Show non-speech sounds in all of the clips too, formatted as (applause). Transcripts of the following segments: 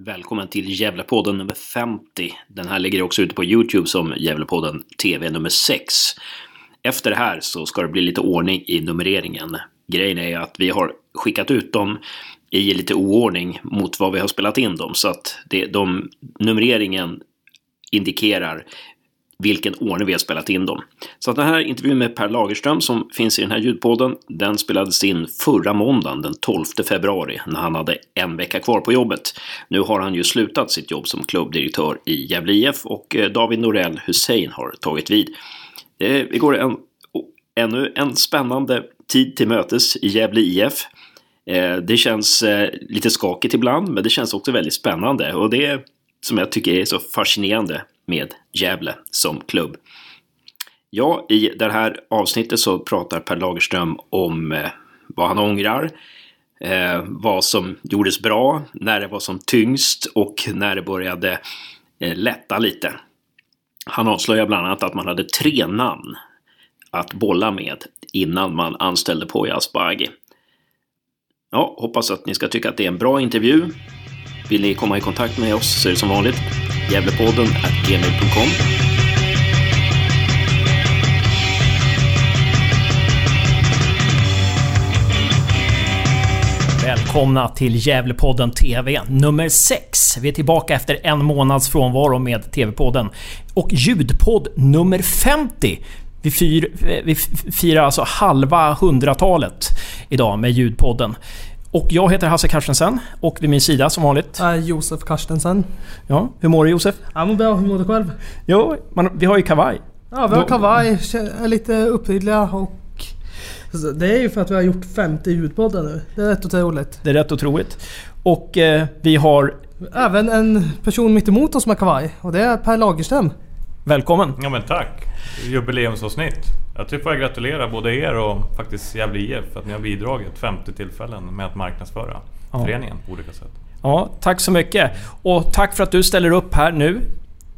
Välkommen till Gävlepodden nummer 50. Den här ligger också ute på Youtube som Gävlepodden TV nummer 6. Efter det här så ska det bli lite ordning i numreringen. Grejen är att vi har skickat ut dem i lite oordning mot vad vi har spelat in dem så att det, de, numreringen indikerar vilken ordning vi har spelat in dem. Så att den här intervjun med Per Lagerström som finns i den här ljudpodden, den spelades in förra måndagen den 12 februari när han hade en vecka kvar på jobbet. Nu har han ju slutat sitt jobb som klubbdirektör i Gävle IF och eh, David Norell Hussein har tagit vid. Vi går en, ännu en spännande tid till mötes i Gävle IF. Eh, det känns eh, lite skakigt ibland, men det känns också väldigt spännande och det som jag tycker är så fascinerande med Gävle som klubb. Ja, i det här avsnittet så pratar Per Lagerström om eh, vad han ångrar, eh, vad som gjordes bra, när det var som tyngst och när det började eh, lätta lite. Han avslöjar bland annat att man hade tre namn att bolla med innan man anställde Poya Asbaghi. Ja, hoppas att ni ska tycka att det är en bra intervju. Vill ni komma i kontakt med oss så är det som vanligt Gävlepodden gmail.com. Välkomna till Gävlepodden TV nummer 6. Vi är tillbaka efter en månads frånvaro med TV-podden. Och ljudpodd nummer 50. Vi, fyr, vi firar alltså halva hundratalet idag med ljudpodden. Och jag heter Hasse Carstensen och vid min sida som vanligt... Äh, Josef Carstensen. Ja, hur mår du Josef? Ja, men bra. Hur mår du själv? Jo, man, vi har ju kavaj. Ja, vi har Då... kavaj. Är lite upprydliga och... Det är ju för att vi har gjort 50 ljudpoddar nu. Det är rätt otroligt. Det är rätt otroligt. Och eh, vi har... Även en person mitt emot oss med kavaj. Och det är Per Lagerström. Välkommen! Ja men tack! Jubileumsavsnitt. Jag tycker jag gratulera både er och faktiskt Gävle IF för att ni har bidragit 50 tillfällen med att marknadsföra ja. föreningen på olika sätt. Ja, tack så mycket! Och tack för att du ställer upp här nu.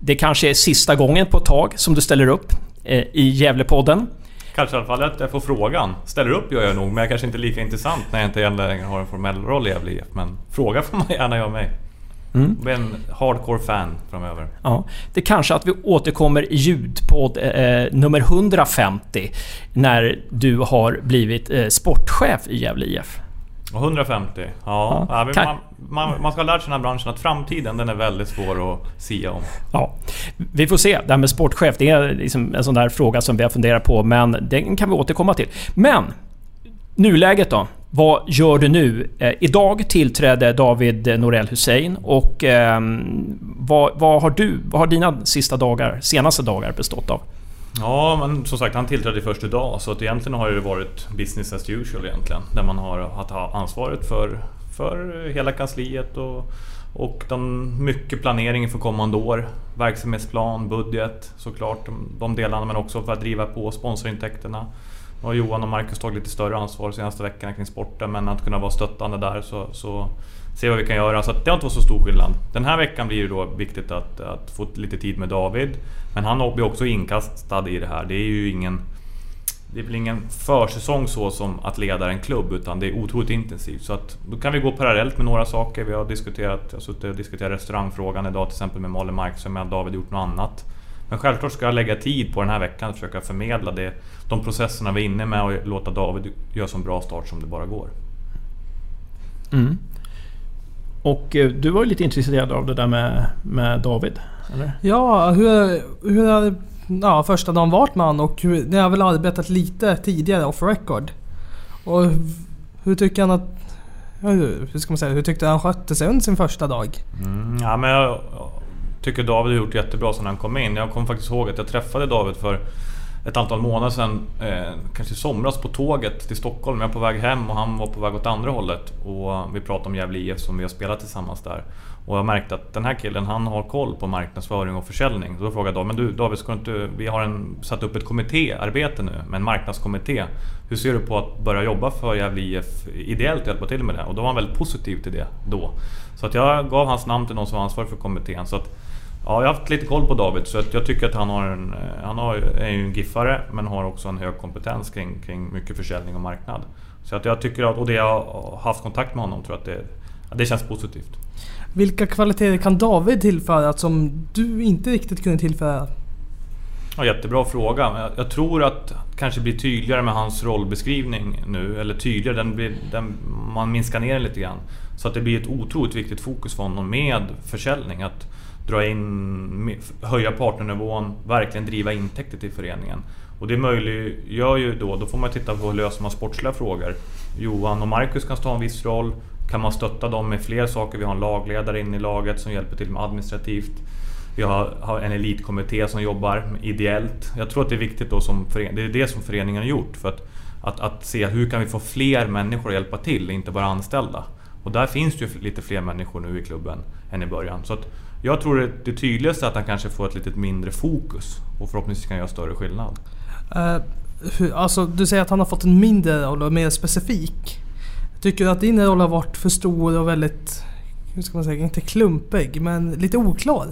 Det kanske är sista gången på ett tag som du ställer upp eh, i Gävlepodden. Kanske i alla fall att jag får frågan. Ställer upp gör jag nog, men jag kanske inte är lika intressant när jag inte längre har en formell roll i Gävle IF. Men fråga får man gärna göra mig. Mm. Bli en hardcore fan framöver. Ja, det kanske att vi återkommer i ljudpodd eh, nummer 150 när du har blivit eh, sportchef i Gävle IF. 150? Ja. ja. ja man, man, man, ska ha lärt sig den här branschen att framtiden den är väldigt svår att sia om. Ja, vi får se. Det här med sportchef, det är liksom en sån där fråga som vi har funderat på, men den kan vi återkomma till. Men nuläget då? Vad gör du nu? Eh, idag tillträdde David Norell Hussein och eh, vad, vad, har du, vad har dina sista dagar, senaste dagar bestått av? Ja, men som sagt han tillträdde först idag så att egentligen har det varit business as usual egentligen. Där man har att ha ansvaret för, för hela kansliet och, och den, mycket planering för kommande år. Verksamhetsplan, budget såklart, de, de delarna men också för att driva på sponsorintäkterna. Nu har Johan och Marcus tagit lite större ansvar de senaste veckorna kring sporten men att kunna vara stöttande där så, så se vad vi kan göra. Så det har inte varit så stor skillnad. Den här veckan blir det då viktigt att, att få lite tid med David. Men han blir också inkastad i det här. Det är ju ingen... Det blir ingen försäsong så som att leda en klubb utan det är otroligt intensivt. Så att då kan vi gå parallellt med några saker. Vi har diskuterat, jag har suttit och diskuterat restaurangfrågan idag till exempel med Malin Markström. med David gjort något annat. Men självklart ska jag lägga tid på den här veckan att försöka förmedla det, de processerna vi är inne med och låta David göra så bra start som det bara går. Mm. Och eh, du var ju lite intresserad av det där med, med David? Eller? Ja, hur, hur har ja, första dagen varit med honom och hur, ni har väl arbetat lite tidigare off record. Och hur tycker han att... Hur ska man säga? Hur tyckte han skötte sig under sin första dag? Mm, ja, men jag, tycker David har gjort jättebra sedan han kom in. Jag kommer faktiskt ihåg att jag träffade David för ett antal månader sedan, eh, kanske i somras, på tåget till Stockholm. Jag var på väg hem och han var på väg åt andra hållet. Och vi pratade om Gävle IF som vi har spelat tillsammans där. Och jag märkte att den här killen, han har koll på marknadsföring och försäljning. Så då frågade jag men du David, ska du inte, vi har en, satt upp ett kommittéarbete nu med en marknadskommitté. Hur ser du på att börja jobba för Gävle IF ideellt och hjälpa till med det? Och då var han väldigt positiv till det då. Så att jag gav hans namn till någon som var ansvarig för kommittén. Så att Ja, jag har haft lite koll på David så jag tycker att han, har en, han har, är ju en giffare men har också en hög kompetens kring, kring mycket försäljning och marknad. Så att jag tycker att, och det jag har haft kontakt med honom, tror jag att det, det känns positivt. Vilka kvaliteter kan David tillföra som du inte riktigt kunde tillföra? Ja, jättebra fråga. Jag, tror att kanske blir tydligare med hans rollbeskrivning nu. Eller tydligare, den blir, den, man minskar ner den lite grann. Så att det blir ett otroligt viktigt fokus för honom med försäljning. Att dra in, höja partnernivån, verkligen driva intäkter till föreningen. Och det möjliggör ju då, då får man titta på hur löser man sportsliga frågor. Johan och Marcus kan ta en viss roll. Kan man stötta dem med fler saker? Vi har en lagledare in i laget som hjälper till med administrativt. Vi har, har en elitkommitté som jobbar ideellt. Jag tror att det är viktigt då som förening, det är det som föreningen har gjort. För att, att, att se hur kan vi få fler människor att hjälpa till, inte bara anställda. Och där finns det ju lite fler människor nu i klubben än i början. Så att jag tror att det tydligaste är att han kanske får ett lite mindre fokus och förhoppningsvis kan göra större skillnad. Uh, hur, alltså, du säger att han har fått en mindre roll och mer specifik. Tycker du att din roll har varit för stor och väldigt, hur ska man säga, inte klumpig, men lite oklar?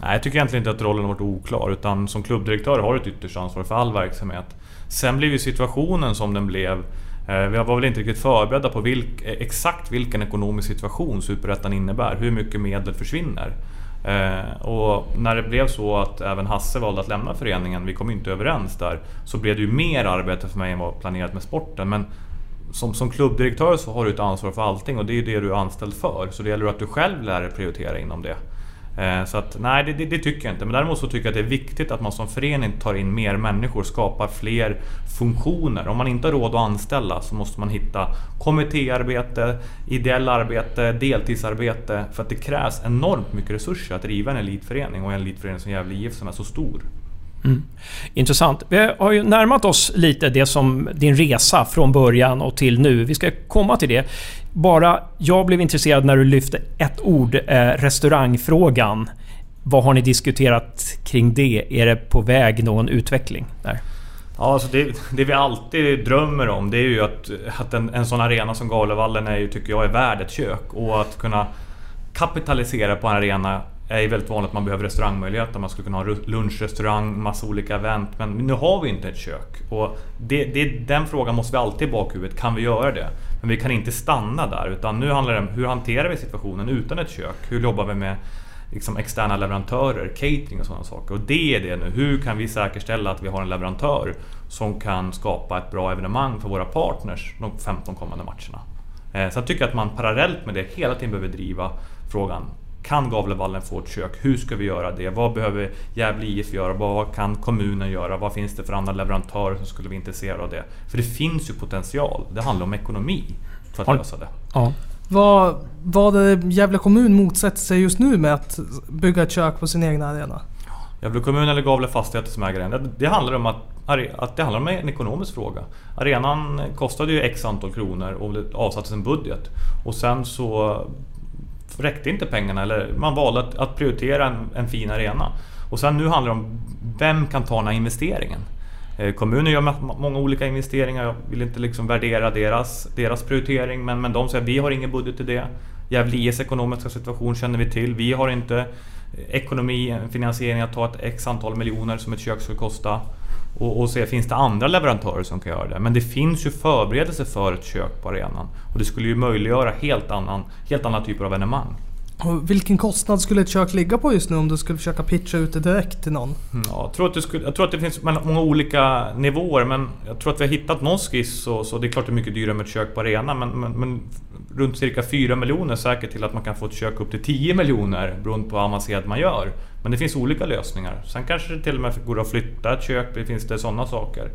Nej, jag tycker egentligen inte att rollen har varit oklar, utan som klubbdirektör har du ett ytterst ansvar för all verksamhet. Sen blev ju situationen som den blev eh, vi var väl inte riktigt förberedda på vilk, eh, exakt vilken ekonomisk situation Superettan innebär, hur mycket medel försvinner. Eh, och när det blev så att även Hasse valde att lämna föreningen, vi kom inte överens där, så blev det ju mer arbete för mig än vad planerat med sporten. Men som, som klubbdirektör så har du ett ansvar för allting och det är ju det du är anställd för. Så det gäller att du själv lär dig prioritera inom det. Eh, så att, nej, det, det, det, tycker jag inte. Men däremot så tycker jag att det är viktigt att man som förening tar in mer människor, skapar fler funktioner. Om man inte har råd att anställa så måste man hitta kommittéarbete, ideell arbete, deltidsarbete. För att det krävs enormt mycket resurser att driva en elitförening och en elitförening som Gävle IF som är så stor. Mm. Intressant. Vi har ju närmat oss lite det som din resa från början och till nu. Vi ska komma till det. Bara jag blev intresserad när du lyfte ett ord, eh, restaurangfrågan. Vad har ni diskuterat kring det? Är det på väg någon utveckling där? Ja, alltså det, det vi alltid drömmer om det är ju att, att en, en sån arena som Galevallen är ju, tycker jag är värd ett kök. Och att kunna kapitalisera på en arena är ju väldigt vanligt att man behöver restaurangmöjligheter. Man skulle kunna ha lunchrestaurang, massa olika event. Men nu har vi inte ett kök. Och det, det, den frågan måste vi alltid i bakhuvudet. Kan vi göra det? Men vi kan inte stanna där. Utan nu handlar det om hur hanterar vi situationen utan ett kök? Hur jobbar vi med liksom externa leverantörer, catering och sådana saker. Och det är det nu. Hur kan vi säkerställa att vi har en leverantör som kan skapa ett bra evenemang för våra partners de 15 kommande matcherna? Eh, så jag tycker att man parallellt med det hela tiden behöver driva frågan kan Gavlevallen få ett kök? Hur ska vi göra det? Vad behöver Gävle IF göra? Vad kan kommunen göra? Vad finns det för andra leverantörer som skulle vara intresserade av det? För det finns ju potential. Det handlar om ekonomi för att lösa det. Ja. Vad, vad Gävle kommun motsätter sig just nu med att bygga ett kök på sin egna arena? Gävle kommun eller Gavle Fastigheter som äger den. Det handlar om att, att det handlar om en ekonomisk fråga. Arenan kostade ju X antal kronor och det avsattes en budget. Och sen så räckte inte pengarna eller man valde att, att prioritera en, en, fin arena. Och sen nu handlar det om vem kan ta den här investeringen? Eh, kommunen gör många olika investeringar, jag vill inte liksom värdera deras, deras prioritering men, men de säger att vi har ingen budget till det. Gävle IS ekonomiska situation känner vi till. Vi har inte ekonomi, finansiering att ta ett X antal miljoner som ett kök skulle kosta och, och se, finns det andra leverantörer som kan göra det? Men det finns ju förberedelser för ett kök på arenan. Och det skulle ju möjliggöra helt, annan, helt andra typer av evenemang. Och vilken kostnad skulle ett kök ligga på just nu om du skulle försöka pitcha ut det direkt till någon? Mm, ja, jag, tror att det skulle, jag tror att det finns många olika nivåer men jag tror att vi har hittat någon skiss och, så det är klart det är mycket dyrare med ett kök på arenan men, men, men runt cirka 4 miljoner säkert till att man kan få ett kök upp till 10 miljoner beroende på hur avancerat man gör. Men det finns olika lösningar. Sen kanske det till och med går att flytta ett kök, det finns det sådana saker.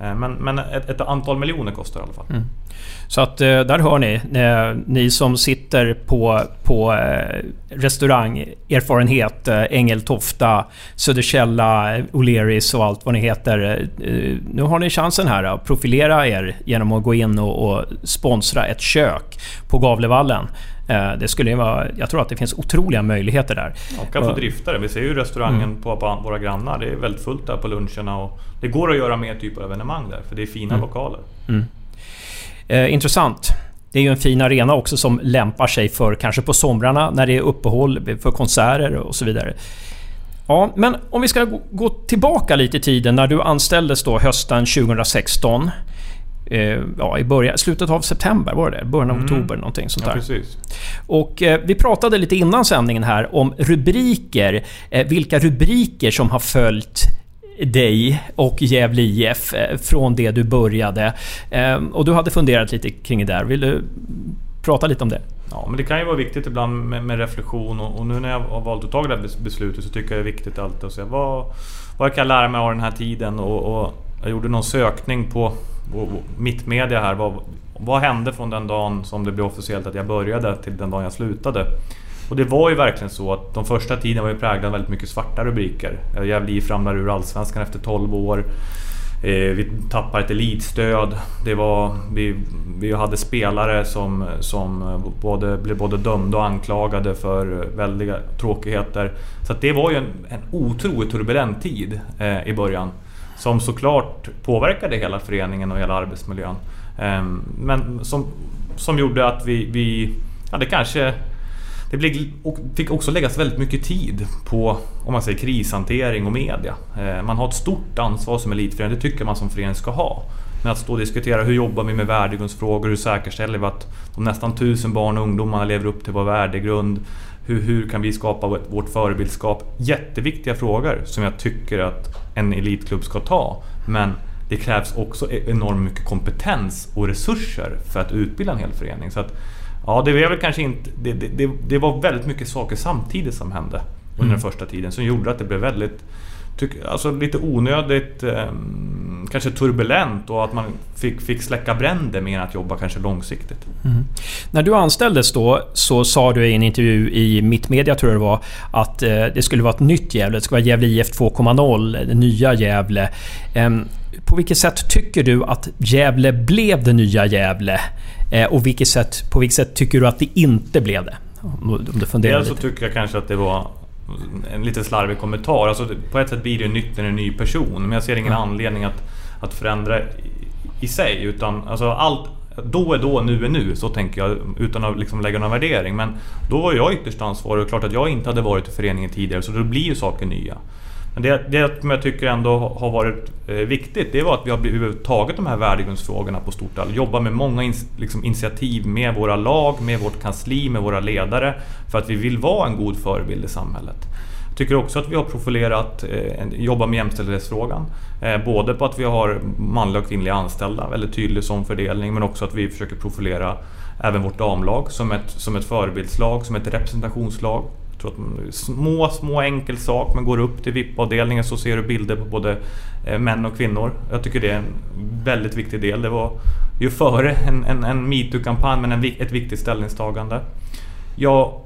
Eh, men, men ett, ett, antal miljoner kostar det i alla fall. Mm. Så att eh, där hör ni, eh, ni som sitter på, på restaurangerfarenhet, Ängeltofta, Söderkälla, O'Learys och allt vad ni heter. Nu har ni chansen här att profilera er genom att gå in och, och sponsra ett kök på Gavlevallen. Det skulle vara, jag tror att det finns otroliga möjligheter där. Och kan få drifta det. Vi ser ju restaurangen mm. på, våra grannar. Det är väldigt fullt där på luncherna. Och det går att göra mer typer av evenemang där, för det är fina mm. lokaler. Mm. Eh, intressant. Det är ju en fin arena också som lämpar sig för kanske på somrarna när det är uppehåll för konserter och så vidare. Ja, men om vi ska gå tillbaka lite i tiden när du anställdes då hösten 2016. Eh, ja, i början, slutet av september var det Början av Mm. oktober, någonting sånt Ja, där. precis. Och eh, vi pratade lite innan sändningen här om rubriker. Eh, vilka rubriker som har följt dig och Gävle IF eh, från det du började. Eh, och du hade funderat lite kring det där. Vill du prata lite om det? Ja, men det kan ju vara viktigt ibland med, med reflektion och, och nu när jag har valt att ta det här bes- beslutet så tycker jag det är viktigt alltid att se vad, vad kan jag lära mig av den här tiden och, och jag gjorde någon sökning på mittmedia här. Vad, vad hände från den dagen som det blev officiellt att jag började till den dagen jag slutade? Och det var ju verkligen så att de första tiden var ju präglade av väldigt mycket svarta rubriker. Gävle IF ramlar ur Allsvenskan efter 12 år. Eh, vi tappar ett elitstöd. Det var, vi, vi hade spelare som, som både, blev både dömda och anklagade för väldiga tråkigheter. Så att det var ju en, en otroligt turbulent tid eh, i början. Som såklart påverkade hela föreningen och hela arbetsmiljön. Ehm, men som, som gjorde att vi, vi hade kanske det blev, fick också läggas väldigt mycket tid på om man säger krishantering och media. Ehm, man har ett stort ansvar som elitförening, det tycker man som förening ska ha. Men att stå och diskutera hur jobbar vi med värdegrundsfrågor, hur säkerställer vi att de nästan tusen barn och ungdomar lever upp till vår värdegrund? Hur, hur kan vi skapa vårt- vårt förebildskap? Jätteviktiga frågor som jag tycker att en elitklubb ska ta. Men det krävs också e- enormt mycket kompetens och resurser för att utbilda en hel förening. Så att, ja, det, är väl kanske inte, det, det, det, det var väldigt mycket saker samtidigt som hände under den första tiden som gjorde att det blev väldigt tyck, alltså lite onödigt ehm, kanske turbulent och att man fick, fick släcka bränder mer än att jobba kanske långsiktigt. När du anställdes då så sa du i en intervju i Mittmedia tror jag det var att eh, det skulle vara ett nytt Gävle. Det skulle vara Gävle IF 2.0, det nya Gävle. Em, På vilket sätt tycker du att Gävle blev det nya Gävle? Eh, Och vilket sätt, på vilket sätt tycker du att det inte blev det? Om du funderar Dels så lite. tycker jag kanske att det var en lite slarvig kommentar. Alltså, på ett sätt blir det ju nytt när en ny person. Men jag ser ingen anledning att, att förändra i, i sig. Utan alltså allt, då är då, nu är nu. Så tänker jag utan att liksom lägga någon värdering. Men då var jag ytterst ansvarig och klart att jag inte hade varit i föreningen tidigare. Så då blir ju saker nya. Men det, det som jag tycker ändå har varit eh, viktigt, det var att vi har blivit, tagit de här värdegrundsfrågorna på stort allvar. Jobbar med många in, liksom, initiativ med våra lag, med vårt kansli, med våra ledare. För att vi vill vara en god förebild i samhället. Jag tycker också att vi har profilerat, eh, jobbat med jämställdhetsfrågan. Eh, både på att vi har manliga och kvinnliga anställda, väldigt tydlig som fördelning, men också att vi försöker profilera även vårt damlag som ett, som ett förebildslag, som ett representationslag. Tror att små, små enkel sak, men går upp till VIP-avdelningen så ser du bilder på både eh, män och kvinnor. Jag tycker det är en väldigt viktig del. Det var ju före en, en, en metoo-kampanj, men en, ett viktigt ställningstagande. Jag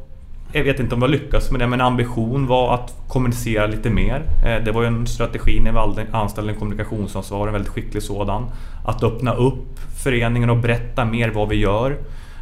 jag vet inte om jag lyckas med det, men ambition var att kommunicera lite mer. Eh, det var ju en strategi när vi anställde en kommunikationsansvarig, en väldigt skicklig sådan. Att öppna upp föreningen och berätta mer vad vi gör.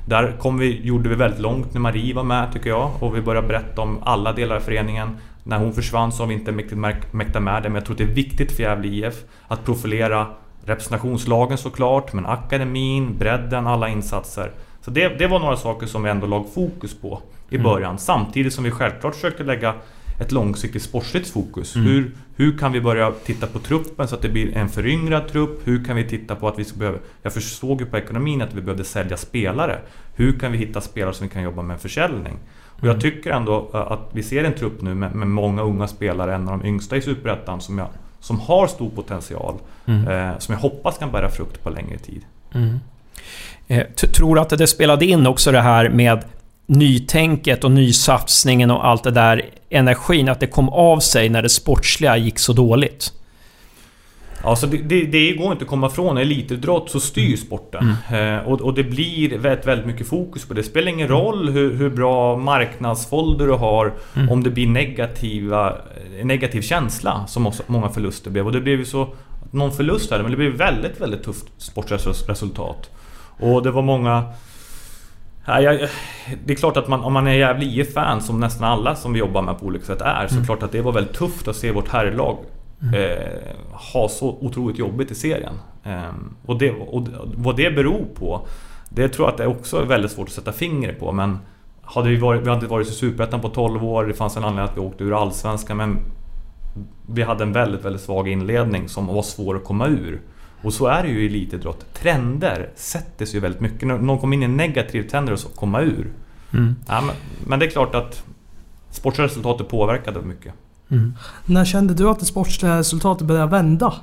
Där kom vi, gjorde vi väldigt långt när Marie var med tycker jag och vi började berätta om alla delar av föreningen. När hon försvann så har vi inte mäktat med det men jag tror att det är viktigt för Gävle IF att profilera representationslagen såklart, men akademin, bredden, alla insatser. Så det, det var några saker som vi ändå lag fokus på i början. Samtidigt som vi självklart försökte lägga ett långsiktigt sportsligt fokus. Hur, hur kan vi börja titta på truppen så att det blir en föryngrad trupp? Hur kan vi titta på att vi ska behöva... Jag försåg ju på ekonomin att vi behövde sälja spelare. Hur kan vi hitta spelare som vi kan jobba med en försäljning? Och jag tycker ändå eh, att vi ser en trupp nu med, med många unga spelare, en av de yngsta i Superettan, som, jag, som har stor potential. Eh, som jag hoppas kan bära frukt på längre tid. Eh, t- Tror att det spelade in också det här med nytänket och nysatsningen och allt det där energin, att det kom av sig när det sportsliga gick så dåligt? Alltså det, det, det går inte att komma ifrån. Elitidrott så styr sporten. Eh, och, och det blir väldigt, väldigt mycket fokus på det. Det spelar ingen roll hur, hur bra marknadsfolder du har om det blir negativa, negativ känsla som många förluster blev. Och det blev ju så... Någon förlust hade men det blev väldigt, väldigt tufft sportresultat. Och det var många... Ja, jag, det är klart att man, om man är Gävle IF-fan, som nästan alla som vi jobbar med på olika sätt är, så klart att det var väldigt tufft att se vårt herrlag eh, ha så otroligt jobbigt i serien. Eh, och, det, och vad det beror på, det tror jag att det också är väldigt svårt att sätta fingret på. Men hade vi, varit, vi hade varit i Superettan på 12 år, det fanns en anledning att vi åkte ur Allsvenskan, men vi hade en väldigt, väldigt svag inledning som var svår att komma ur. Och så är det ju i elitidrott. Trender sätter sig väldigt mycket. När någon kommer in i en negativ trend och så komma ur. Mm. Ja, men, men det är klart att sportresultatet påverkade mycket. Mm. När kände du att det sportsliga resultatet började vända?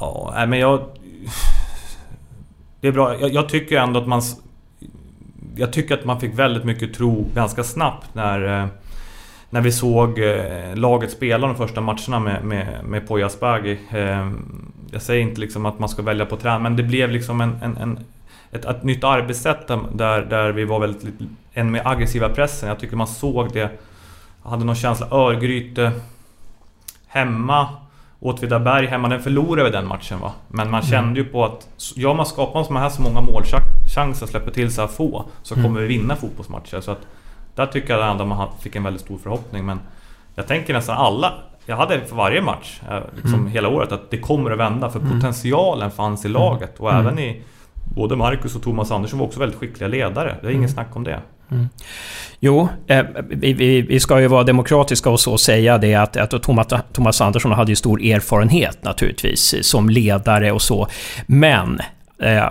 Ja, nej, men jag... Det är bra. Jag, jag tycker ändå att man... Jag tycker att man fick väldigt mycket tro ganska snabbt när... När vi såg eh, laget spela de första matcherna med, med, med Poya Asbaghi. Eh, Jag säger inte liksom att man ska välja på trän, men det blev liksom en, en, en ett, ett nytt arbetssätt där, där vi var väldigt än mer aggressiva pressen. Jag tycker man såg det. Jag hade någon känsla, Örgryte hemma Åtvidaberg hemma, den förlorade vi den matchen va. Men man kände ju på att ja, man skapar så här så många målchanser släpper till så här få så Mm. kommer vi vinna fotbollsmatcher. Så att där tycker jag ändå man fick en väldigt stor förhoppning. Men jag tänker nästan alla jag hade för varje match, eh, liksom Mm. hela året, att det kommer att vända. För Mm. potentialen fanns i laget. Och Mm. även i... Både Marcus och Thomas Andersson var också väldigt skickliga ledare. Det är inget Mm. snack om det. Jo, eh, vi, vi, vi ska ju vara demokratiska och så säga det att, att Thomas, Thomas Andersson hade ju stor erfarenhet naturligtvis som ledare och så. Men, eh,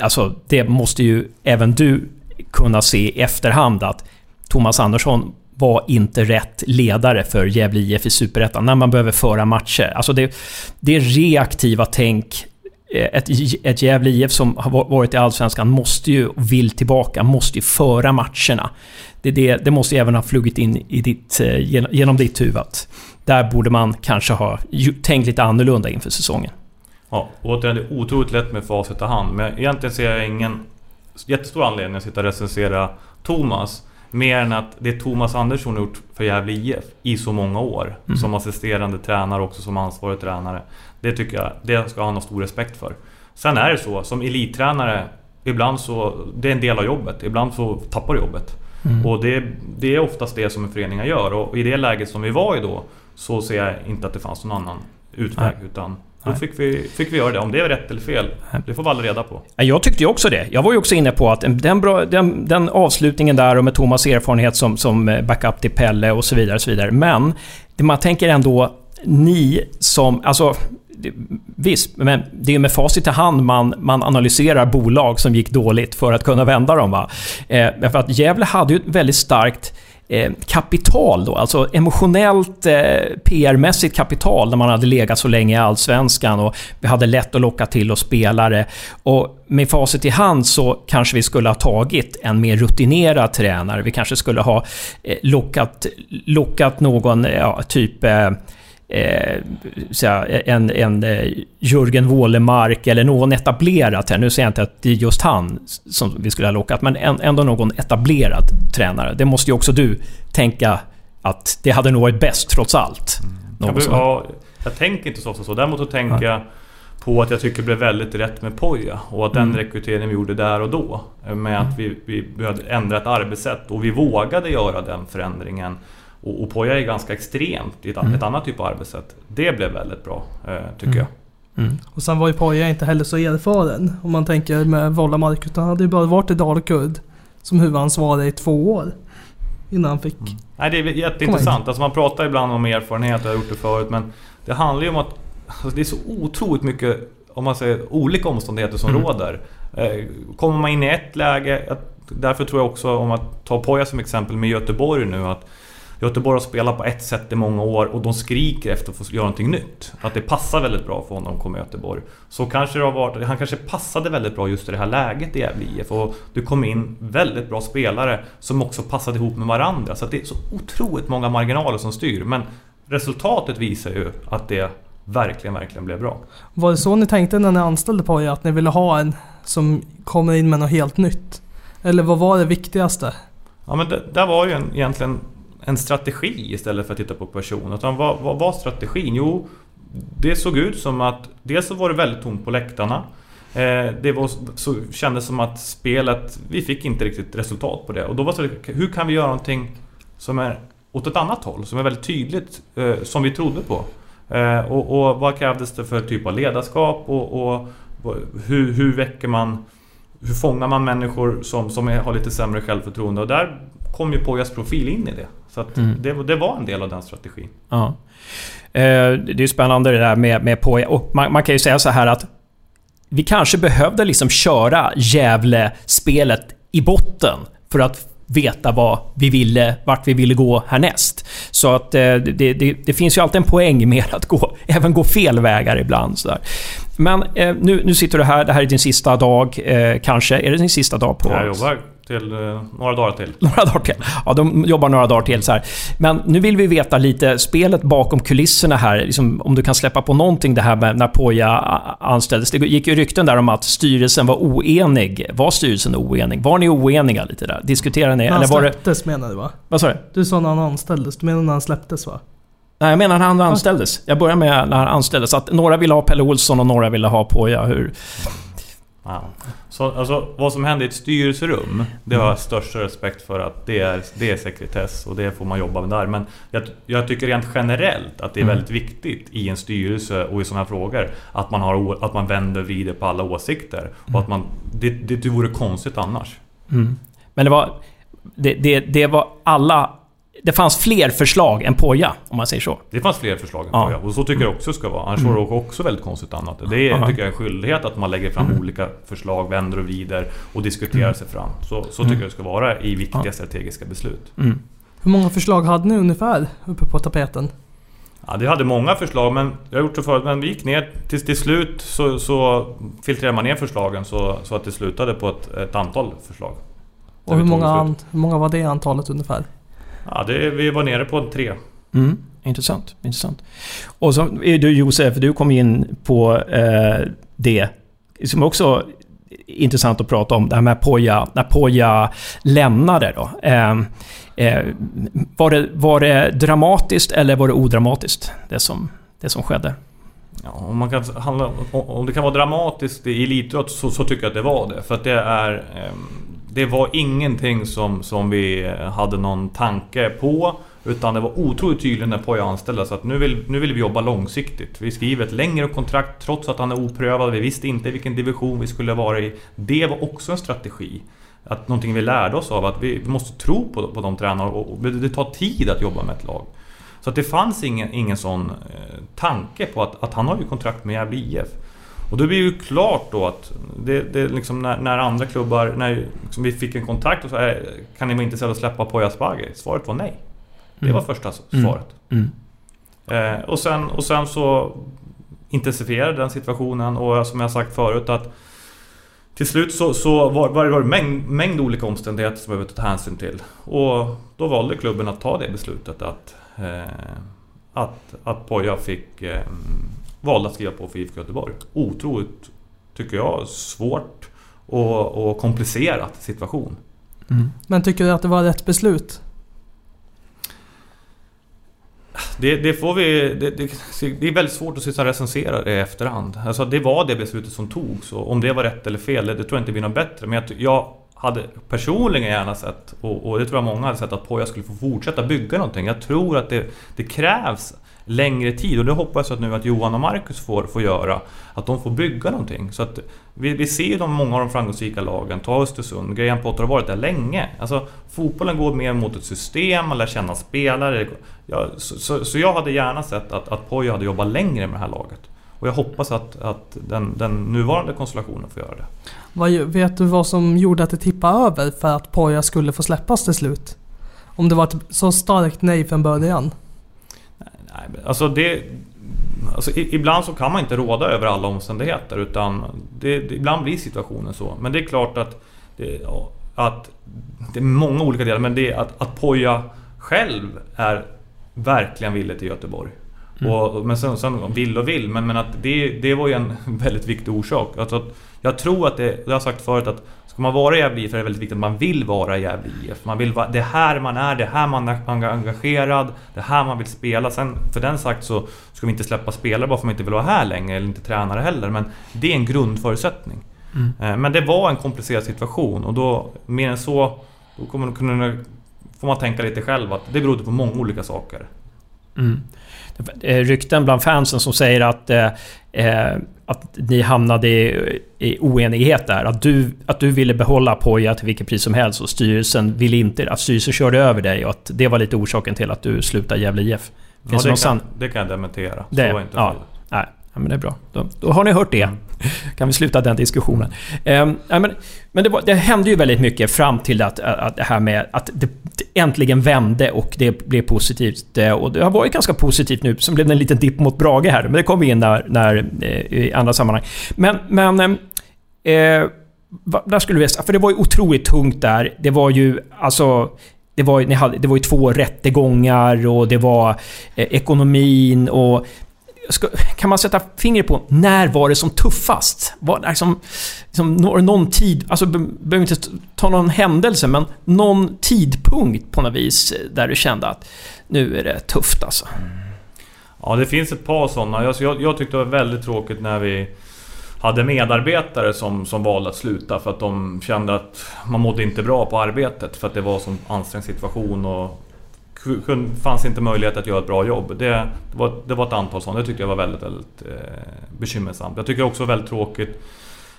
alltså det måste ju även du kunna se i efterhand att Thomas Andersson var inte rätt ledare för Gävle IF i Superettan när man behöver föra matcher. Alltså det, det reaktiva tänk eh, ett, ett Gävle IF som har varit i Allsvenskan måste ju, vill tillbaka, måste ju föra matcherna. Det, det, det måste ju även ha flugit in i ditt, eh, genom, ditt huvud. Där borde man kanske ha tänkt lite annorlunda inför säsongen. Ja, återigen, det är otroligt lätt med facit i hand. Men egentligen ser jag ingen jättestor anledning att sitta och recensera Thomas. Mer än att det Thomas Andersson gjort för Gävle IF i så många år. Mm. Som assisterande tränare och också som ansvarig tränare. Det tycker jag, det ska han ha stor respekt för. Sen är det så, som elittränare, ibland så... Det är en del av jobbet. Ibland så tappar du jobbet. Mm. Och det, det är oftast det som föreningar gör. Och i det läget som vi var i då, så ser jag inte att det fanns någon annan utväg. Utan då fick vi, fick vi göra det. Om det är rätt eller fel, det får vi aldrig reda på. Ja, Jag tyckte ju också det. Jag var ju också inne på att den, bra, den, den avslutningen där och med Thomas erfarenhet som, som backup till Pelle och så vidare. Och så vidare. Men man tänker ändå, ni som... Alltså, visst, men det är med facit i hand man, man analyserar bolag som gick dåligt för att kunna vända dem. Va? Eh, därför att Gävle hade ju ett väldigt starkt eh, kapital då, alltså emotionellt eh, PR-mässigt kapital när man hade legat så länge i Allsvenskan och vi hade lätt att locka till oss spelare. Och med facit i hand så kanske vi skulle ha tagit en mer rutinerad tränare. Vi kanske skulle ha eh, lockat, lockat någon, ja, typ eh, eh, en, en eh, Jörgen Wålemark eller någon etablerad tränare. Nu säger jag inte att det är just han som vi skulle ha lockat, men en, ändå någon etablerad tränare. Det måste ju också du tänka att det hade nog varit bäst trots allt. Jag, Någon be- som- ja, jag tänker inte så ofta så. Däremot så tänker jag på att jag tycker det blev väldigt rätt med Poja. Och att den Mm. rekryteringen vi gjorde där och då. Med att vi, vi behövde ändra ett arbetssätt. Och vi vågade göra den förändringen. Och, och Poja är ganska extremt i ett, Mm. ett annat typ av arbetssätt. Det blev väldigt bra, eh, tycker Mm. jag. Mm. Och sen var ju Poja inte heller så erfaren. Om man tänker med Vollamark. Utan han hade ju bara varit i Dalkurd som huvudansvarig i två år. Innan han fick... Nej, det är jätteintressant. Alltså man pratar ibland om erfarenhet, jag har gjort det förut, men det handlar ju om att alltså det är så otroligt mycket, om man säger olika omständigheter som Mm. råder. Eh, Kommer man in i ett läge, därför tror jag också, om att ta Poja som exempel med Göteborg nu, att Göteborg har spelat på ett sätt i många år och de skriker efter att få göra någonting nytt. Att det passar väldigt bra för honom att komma i Göteborg. Så kanske det har varit, han kanske passade väldigt bra just i det här läget i Gävle IF. Och det kom in väldigt bra spelare som också passade ihop med varandra. Så det är så otroligt många marginaler som styr. Men resultatet visar ju att det verkligen, verkligen blev bra. Var det så ni tänkte när ni anställde Poja? Att ni ville ha en som kommer in med något helt nytt? Eller vad var det viktigaste? Ja men det, där var ju en, egentligen en strategi istället för att titta på person. Utan vad, vad var strategin? Jo, det såg ut som att dels så var det väldigt tomt på läktarna. Eh, det var, så kändes som att spelet, vi fick inte riktigt resultat på det. Och då var det hur kan vi göra någonting som är åt ett annat håll? Som är väldigt tydligt, eh, som vi trodde på. Eh, och, och vad krävdes det för typ av ledarskap? Och, och hur, hur väcker man hur fångar man människor som, som är, har lite sämre självförtroende? Och där kom ju Pojas profil in i det. Så Mm. det, det var en del av den strategin. Ja. Eh, Det är ju spännande det där med, med Poja. Och man, man kan ju säga så här att vi kanske behövde liksom köra Gävle-spelet i botten för att veta vad vi ville, vart vi ville gå härnäst. Så att eh, det, det, det finns ju alltid en poäng med att gå, (laughs) även gå fel vägar ibland. Så där. Men eh, nu, nu sitter du här, det här är din sista dag eh, kanske. Är det din sista dag på... Jag jobbar till eh, några dagar till. (laughs) Några dagar till. Ja, de jobbar några dagar till så här. Men nu vill vi veta lite spelet bakom kulisserna här. Liksom, om du kan släppa på någonting det här med när Poja anställdes. Det gick ju rykten där om att styrelsen var oenig. Var styrelsen oenig? Var ni oeniga lite där? Diskuterade ni? När han Eller var det... släpptes menar du va? Vad sa du? Du sa när han anställdes, du menar när han släpptes va? Nej, jag menar när han anställdes. Jag börjar med när han anställdes. Att några ville ha Pelle Olsson och några ville ha Poja. Hur... Ja. Så, alltså, vad som händer i ett styrelserum, det har jag största respekt för att det är, det är sekretess och det får man jobba med där. Men jag, jag tycker rent generellt att det är Mm. väldigt viktigt i en styrelse och i sådana här frågor att man, har, att man vänder vrider på alla åsikter. Och att man, det, det, det vore konstigt annars. Mm. Men det var... Det, det, det var alla... Det fanns fler förslag än Poja, om man säger så. Det fanns fler förslag än Ja. ja. och så tycker jag också ska vara. Annars vore det också väldigt konstigt annat. Det är, tycker jag är en skyldighet att man lägger fram olika förslag, vänder och vrider och diskuterar sig fram. Så, så tycker jag det ska vara i viktiga Ja. strategiska beslut. Mm. Hur många förslag hade ni ungefär uppe på tapeten? Ja, det hade många förslag, men jag har gjort det förut. Men vi gick ner till, till slut så, så filtrerade man ner förslagen så, så att det slutade på ett, ett antal förslag. Och hur många, an, hur många var det antalet ungefär? Ja, det, vi var nere på en tre. Mm. Intressant, intressant. Och så är du Josef, du kom in på eh, det som också är intressant att prata om, det här med Poja, när Poja lämnade då. Eh, eh, var, det, var det dramatiskt eller var det odramatiskt, det som, det som skedde? Ja, om, man kan handla, om- om det kan vara dramatiskt i elitidrott så, så tycker jag att det var det. För att det är... Det var ingenting som, som vi hade någon tanke på. Utan det var otroligt tydligt när Poja anställdes att nu vill, nu vill vi jobba långsiktigt. Vi skriver ett längre kontrakt trots att han är oprövad. Vi visste inte vilken division vi skulle vara i. Det var också en strategi. Att någonting vi lärde oss av att vi, vi måste tro på, på de tränarna och, och det det tar tid att jobba med ett lag. Så att det fanns ingen, ingen sån eh, tanke på att, att han har ju kontrakt med Gävle IF. Och då blir det ju klart då att det, det liksom när, när andra klubbar, när liksom vi fick en kontakt och så här, kan ni vara intresserade av att släppa Poya Asbaghi? Svaret var nej. Det Mm. var första Mm. svaret. Mm. Eh, och, sen, och sen så intensifierade den situationen och som jag sagt förut att till slut så, så var, var det en mängd, mängd olika omständigheter som vi behövde ta hänsyn till. Och då valde klubben att ta det beslutet att, eh, att, att Poja fick eh, valde att skriva på för IFK Göteborg. Otroligt, tycker jag, svårt och, och komplicerat situation. Mm. Men tycker du att det var rätt beslut? Det, det får vi... Det, det, det är väldigt svårt att sitta och recensera det i efterhand. Alltså det var det beslutet som togs och om det var rätt eller fel, det, tror jag inte blir något bättre. Men jag, jag hade personligen gärna sett, och, och det tror jag många hade sett, att Poja skulle få fortsätta bygga någonting. Jag tror att det, det krävs längre tid och det hoppas jag att nu att Johan och Marcus får, får göra. Att de får bygga någonting. Så att vi, vi ser ju de, många av de framgångsrika lagen, ta Östersund, Graham Potter har varit där länge. Alltså fotbollen går mer mot ett system, man lär känna spelare. Ja, så, så, så jag hade gärna sett att, att Poja hade jobbat längre med det här laget. Och jag hoppas att, att den, den nuvarande konstellationen får göra det. Vad, vet du vad som gjorde att det tippade över för att Poja skulle få släppas till slut? Om det var ett så starkt nej från början? Nej, alltså det... Alltså ibland så kan man inte råda över alla omständigheter utan det, det, ibland blir situationen så. Men det är klart att det, att det är många olika delar men det är att, att Poja själv är verkligen villig till Göteborg. Och, men sen, sen vill och vill, men, men att det, det var ju en (laughs) väldigt viktig orsak. Alltså jag tror att det, det har jag sagt förut att ska man vara i Gävle IF är det väldigt viktigt att man vill vara i Gävle IF. Man vill det är här man är, det är här man är enga- engagerad, det är här man vill spela. Sen för den sagt så ska vi inte släppa spelare bara för att man inte vill vara här längre, eller inte tränare heller. Men det är en grundförutsättning. Eh, Men det var en komplicerad situation och då, mer än så, då kommer får man tänka lite själv att det berodde på många olika saker. Mm. Rykten bland fansen som säger att, eh, eh, att ni hamnade i, i oenighet där. Att du, att du ville behålla Poja till vilket pris som helst och styrelsen ville inte... Att styrelsen körde över dig och att det var lite orsaken till att du slutade Gävle IF. Finns ja, det, kan, det kan jag dementera. Det, så var inte ja, nej, men det är bra. Då, då har ni hört det. Kan vi sluta den diskussionen. Eh, men men det, var, det, hände ju väldigt mycket fram till att, att det här med att det äntligen vände och det blev positivt. Eh, och det har varit ganska positivt nu. Sen blev det en liten dipp mot Brage här, men det kommer vi in när, när, eh, i andra sammanhang. Men, men ehm, eh, där skulle vi... För det var ju otroligt tungt där. Det var ju alltså... Det var, ni hade, det var ju två rättegångar och det var eh, ekonomin och Ska, kan man sätta fingret på när var det som tuffast? Var, liksom, liksom, någon tid, alltså behöver inte ta någon händelse, men någon tidpunkt på något vis eh, där du kände att nu är det tufft alltså? Mm. Ja, det finns ett par sådana. Jag, jag, jag tyckte det var väldigt tråkigt när vi hade medarbetare som, som valde att sluta för att de kände att man mådde inte bra på arbetet för att det var en sån ansträngd situation och fanns inte möjlighet att göra ett bra jobb. Det, det, var, det var ett antal sådana. Det tyckte jag var väldigt, väldigt eh, bekymmersamt. Jag tycker också väldigt tråkigt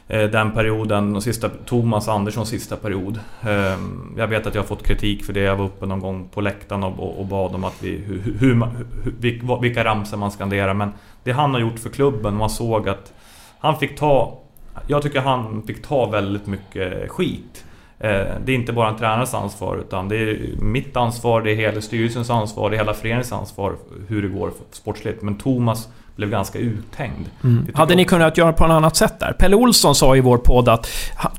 eh, den perioden, sista, Thomas Anderssons sista period. Eh, jag vet att jag har fått kritik för det. Jag var uppe någon gång på läktaren och, och, och bad om att vi, hur, hur, hur, vilka ramsor man skanderar. Men det han har gjort för klubben, man såg att han fick ta... Jag tycker han fick ta väldigt mycket skit. Eh, det är inte bara en tränares ansvar utan det är mitt ansvar, det är hela styrelsens ansvar, det är hela föreningens ansvar hur det går sportsligt. Men Thomas blev ganska uthängd. Mm. Hade ni kunnat göra på något annat sätt där? Pelle Olsson sa i vår podd att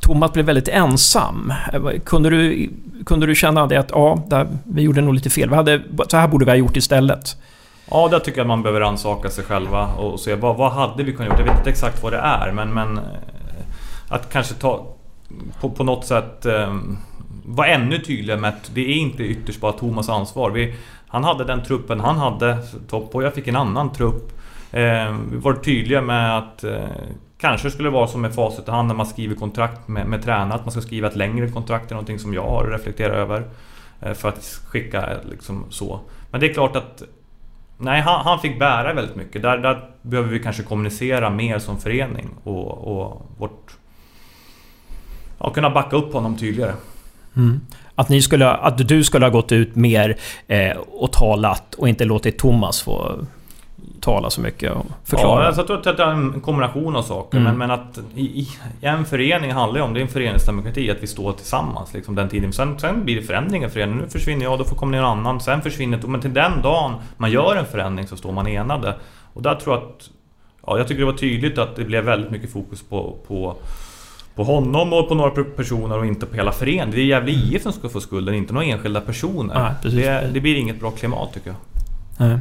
Thomas blev väldigt ensam. Eh, kunde du, kunde du känna det att ja, där, vi gjorde nog lite fel. Vi hade, så här borde vi ha gjort istället? Ja, där tycker jag att man behöver ansaka sig själva och se vad, vad hade vi kunnat göra? Jag vet inte exakt vad det är men, men eh, att kanske ta på, på något sätt eh, vara ännu tydligare med att det är inte ytterst bara Thomas ansvar. Vi, han hade den truppen han hade, topp och jag fick en annan trupp. Eh, vi var tydliga med att eh, kanske skulle det vara som med facit i hand när man skriver kontrakt med, med tränare, att man ska skriva ett längre kontrakt är någonting som jag har reflekterat över. Eh, för att skicka liksom så. Men det är klart att Nej, han, han, fick bära väldigt mycket. Där, där behöver vi kanske kommunicera mer som förening och, och vårt ja, kunna backa upp honom tydligare. Mm. Att, ni skulle, att du skulle ha gått ut mer eh, och talat och inte låtit Thomas få tala så mycket och förklara? Ja, jag tror att det är en kombination av saker. Mm. Men, men, att i, i, en förening handlar ju om, det är en föreningsdemokrati, att vi står tillsammans liksom, den tiden. Sen, sen blir det förändringar i föreningen. Nu försvinner jag, då får komma någon annan. Sen försvinner Men till den dagen man gör en förändring så står man enade. Och där tror jag att... Ja, jag tycker det var tydligt att det blev väldigt mycket fokus på, på på honom och på några personer och inte på hela föreningen. Det är Gävle IF som ska få skulden, inte några enskilda personer. Ah, det, det, blir inget bra klimat tycker jag. Nej.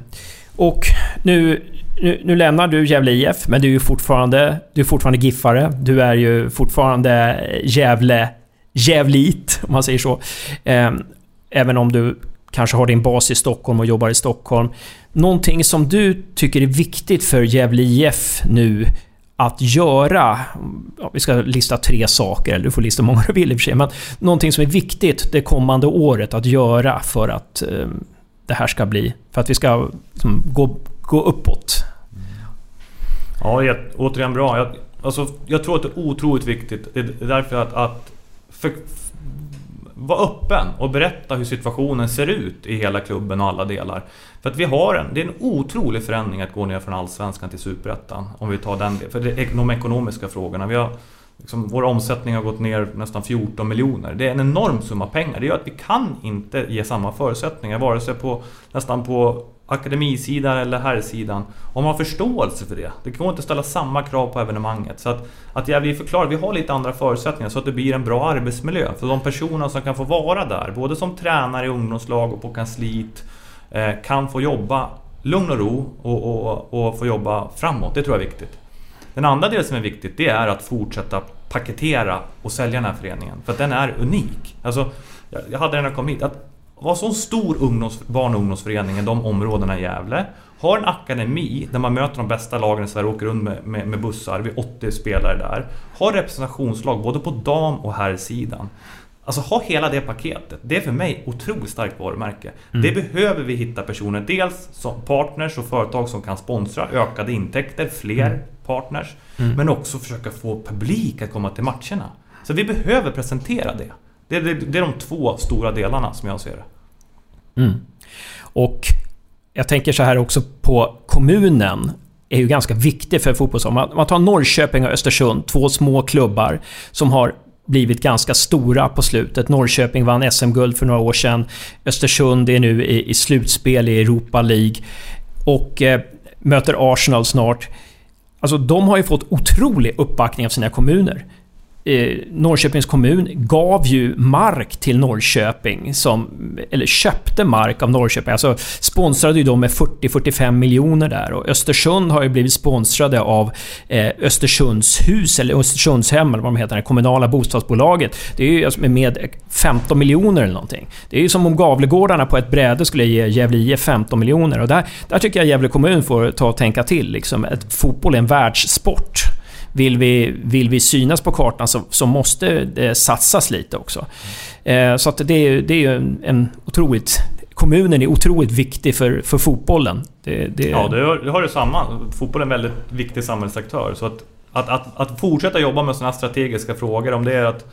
Och nu, nu, nu, lämnar du Gävle IF, men du är ju fortfarande, du är fortfarande Giffare. Du är ju fortfarande Gävle... Gävlit, om man säger så. Ehm, även om du kanske har din bas i Stockholm och jobbar i Stockholm. Någonting som du tycker är viktigt för Gävle IF nu att göra, ja, vi ska lista tre saker, eller du får lista många du vill i och för sig, men någonting som är viktigt det kommande året att göra för att eh, det här ska bli, för att vi ska liksom, gå, gå uppåt? Ja, återigen bra. Jag, alltså, jag tror att det är otroligt viktigt. Det är därför att, att för, var öppen och berätta hur situationen ser ut i hela klubben och alla delar. För att vi har en, det är en otrolig förändring att gå ner från Allsvenskan till Superettan. Om vi tar den För det är de ekonomiska frågorna. Vi har, liksom, vår omsättning har gått ner nästan 14 miljoner. Det är en enorm summa pengar. Det gör att vi kan inte ge samma förutsättningar, vare sig på, nästan på akademisidan eller herrsidan. Om man har förståelse för det. Det går inte att ställa samma krav på evenemanget. Så att, att jag vill förklara, vi har lite andra förutsättningar så att det blir en bra arbetsmiljö. För de personer som kan få vara där, både som tränare i ungdomslag och på kansliet, eh, kan få jobba lugn och ro och, och, och få jobba framåt. Det tror jag är viktigt. Den andra delen som är viktigt, det är att fortsätta paketera och sälja den här föreningen. För att den är unik. Alltså, jag hade den när jag kom hit. Att vara så stor ungdoms, barn och ungdomsförening i de områdena i Gävle. Har en akademi där man möter de bästa lagen i Sverige och åker runt med, med, med bussar. Vi är 80 spelare där. Har representationslag både på dam och herrsidan. Alltså ha hela det paketet. Det är för mig otroligt starkt varumärke. Mm. Det behöver vi hitta personer, dels som partners och företag som kan sponsra, ökade intäkter, fler mm. partners. Mm. Men också försöka få publik att komma till matcherna. Så vi behöver presentera det. Det är, det, är de två stora delarna som jag ser det. Mm. Och jag tänker så här också på kommunen är ju ganska viktig för fotbollsområdet. Man, man tar Norrköping och Östersund, två små klubbar som har blivit ganska stora på slutet. Norrköping vann SM-guld för några år sedan. Östersund är nu i, i slutspel i Europa League. Och eh, möter Arsenal snart. Alltså de har ju fått otrolig uppbackning av sina kommuner eh, Norrköpings kommun gav ju mark till Norrköping, som, eller köpte mark av Norrköping. Alltså sponsrade ju dem med 40-45 miljoner där. Och Östersund har ju blivit sponsrade av eh, Östersundshus, eller Östersundshem, eller vad de heter, det kommunala bostadsbolaget. Det är ju alltså med 15 miljoner eller någonting. Det är ju som om Gavlegårdarna på ett bräde skulle ge Gävle IF 15 miljoner. Och där, där tycker jag Gävle kommun får ta och tänka till. Liksom. Ett, fotboll är en världssport vill vi, vill vi synas på kartan så, så måste det satsas lite också. Eh, så att det, är, det är en, en otroligt... Kommunen är otroligt viktig för, för fotbollen. Det, det... Ja, det har, det har det samma. Fotbollen är en väldigt viktig samhällsaktör. Så att, att, att, att fortsätta jobba med sådana strategiska frågor, om det är att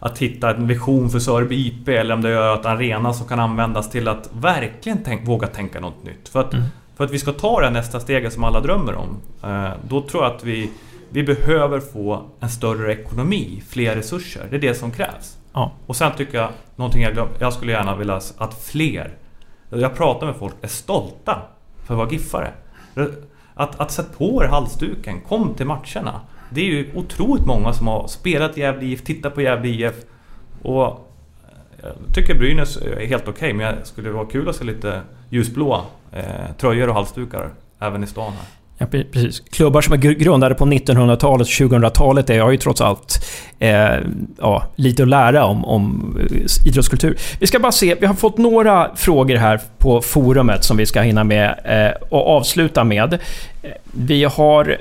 att hitta en vision för Sörby IP eller om det är att arena som kan användas till att verkligen tänk, våga tänka något nytt. För att, mm. för att vi ska ta det nästa steget som alla drömmer om, eh, då tror jag att vi vi behöver få en större ekonomi, fler resurser. Det är det som krävs. Ja. Och sen tycker jag, någonting jag glömt, jag skulle gärna vilja att fler, jag pratar med folk, är stolta för att vara giffare. Att, att sätta på er halsduken, kom till matcherna. Det är ju otroligt många som har spelat i Gävle IF, tittat på Gävle IF. Och jag tycker Brynäs är helt okej, okay, men det skulle vara kul att se lite ljusblåa eh, tröjor och halsdukar även i stan här. Ja, precis. Klubbar som är grundade på 1900-talet och 2000-talet har ju trots allt eh, ja, lite att lära om, om eh, idrottskultur. Vi ska bara se, vi har fått några frågor här på forumet som vi ska hinna med eh, och avsluta med. Eh, vi har,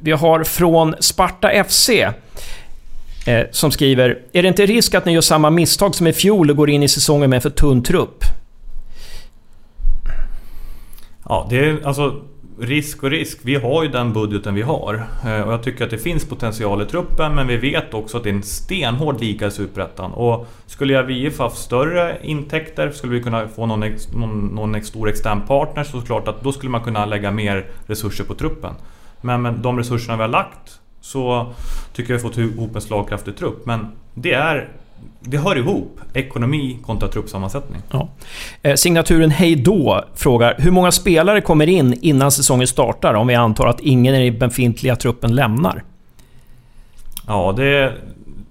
vi har från Sparta FC eh, som skriver Är det inte risk att ni gör samma misstag som i fjol och går in i säsongen med en för tunn trupp? Ja, det är alltså risk och risk. Vi har ju den budgeten vi har. Eh, och jag tycker att det finns potential i truppen men vi vet också att det är en stenhård liga i Superettan. Och skulle jag VIF haft större intäkter, skulle vi kunna få någon, någon, någon stor extern partner så klart att då skulle man kunna lägga mer resurser på truppen. Men med de resurserna vi har lagt så tycker jag vi har fått ihop en slagkraftig trupp. Men det är det hör ihop. Ekonomi kontra truppsammansättning. Ja. Eh, signaturen Hejdå frågar Hur många spelare kommer in innan säsongen startar om vi antar att ingen i den befintliga truppen lämnar? Ja, det är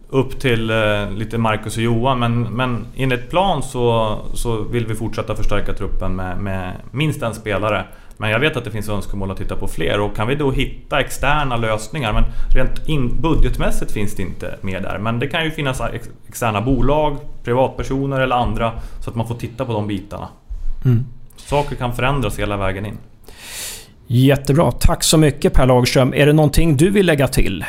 upp till eh, lite Marcus och Johan men, men enligt plan så, så vill vi fortsätta förstärka truppen med, med minst en spelare. Men jag vet att det finns önskemål att titta på fler och kan vi då hitta externa lösningar, men rent in, budgetmässigt finns det inte med där. Men det kan ju finnas ex, externa bolag, privatpersoner eller andra så att man får titta på de bitarna. Mm. Saker kan förändras hela vägen in. Jättebra. Tack så mycket Per Lagerström. Är det någonting du vill lägga till?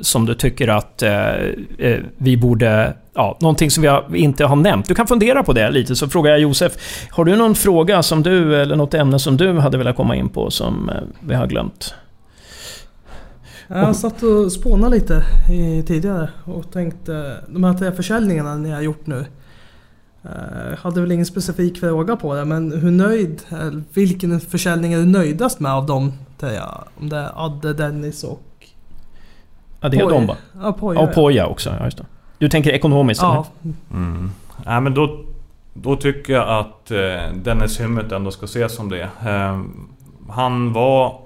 Som du tycker att eh, eh, vi borde... Ja, någonting som vi inte har nämnt. Du kan fundera på det lite, så frågar jag Josef. Har du någon fråga som du, eller något ämne som du hade velat komma in på som eh, vi har glömt? Jag satt och spånade lite tidigare och tänkte, de här tre försäljningarna ni har gjort nu. Jag hade väl ingen specifik fråga på det, men hur nöjd, vilken försäljning är du nöjdast med av dem? Om det är Adde, Dennis och... Ja, det är va? Ja, Poja. Och Poja också, ja, just det. Du tänker ekonomiskt? Ja. Mm. Ja, men då, då tycker jag att eh, Dennis Hymmet ändå ska ses som det. Eh, han var...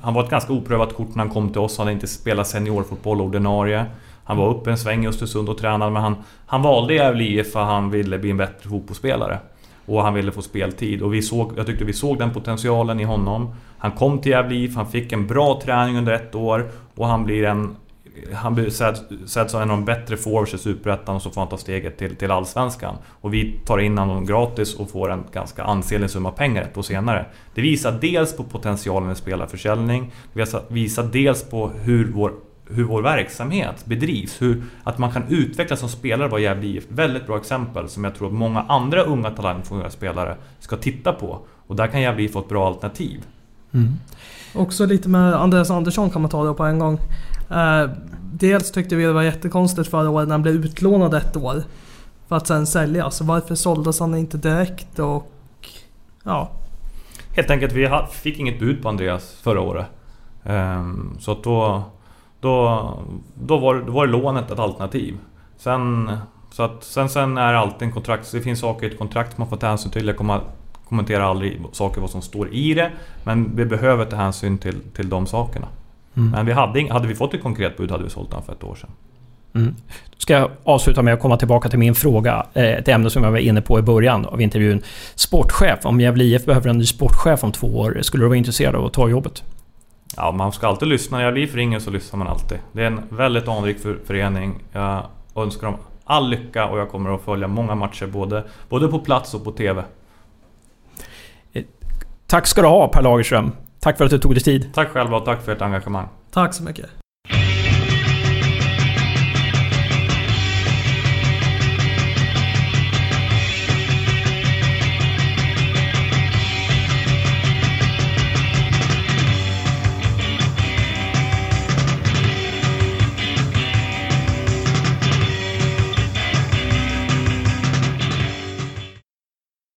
han var ett ganska oprövat kort när han kom till oss. Han hade inte spelat seniorfotboll ordinarie. Han var uppe en sväng i Östersund och tränade men han, han valde Gävle IF för han ville bli en bättre fotbollsspelare. Och han ville få speltid och vi såg, jag tyckte vi såg den potentialen i honom. Han kom till Gävle IF, han fick en bra träning under ett år och han blir en... Han blir sedd som en av de bättre forwards i Superettan och så får han ta steget till, till Allsvenskan. Och vi tar in honom gratis och får en ganska ansenlig summa pengar ett år senare. Det visar dels på potentialen i spelarförsäljning, det visar dels på hur vår hur vår verksamhet bedrivs. Hur, att man kan utvecklas som spelare var Gävle IF väldigt bra exempel som jag tror att många andra unga talangfulla spelare ska titta på. Och där kan Gävle IF få ett bra alternativ. Mm. Också lite med Andreas Andersson kan man ta det på en gång. Eh, dels tyckte vi det var jättekonstigt förra året när han blev utlånad ett år. För att sen säljas. Varför såldes han inte direkt och... Ja. Helt enkelt, vi fick inget bud på Andreas förra året. Um, så att då... Då, då, var, då var lånet ett alternativ. Sen, så att, sen, sen är alltid en kontrakt... Det finns saker i ett kontrakt man får ta hänsyn till. Jag kommer, kommenterar aldrig saker vad som står i det. Men vi behöver ta hänsyn till, till de sakerna. Mm. Men vi hade, hade vi fått ett konkret bud hade vi sålt den för ett år sedan. Mm. Ska jag avsluta med att komma tillbaka till min fråga. Eh, ett ämne som jag var inne på i början av intervjun. Sportchef. Om Gävle IF behöver en ny sportchef om två år, skulle du vara intresserad av att ta jobbet? Ja, man ska alltid lyssna. När Gävle IF ringer så lyssnar man alltid. Det är en väldigt anrik förening. Jag önskar dem all lycka och jag kommer att följa många matcher både, både på plats och på TV. Tack ska du ha Per Lagerström. Tack för att du tog dig tid. Tack själva och tack för ert engagemang. Tack så mycket.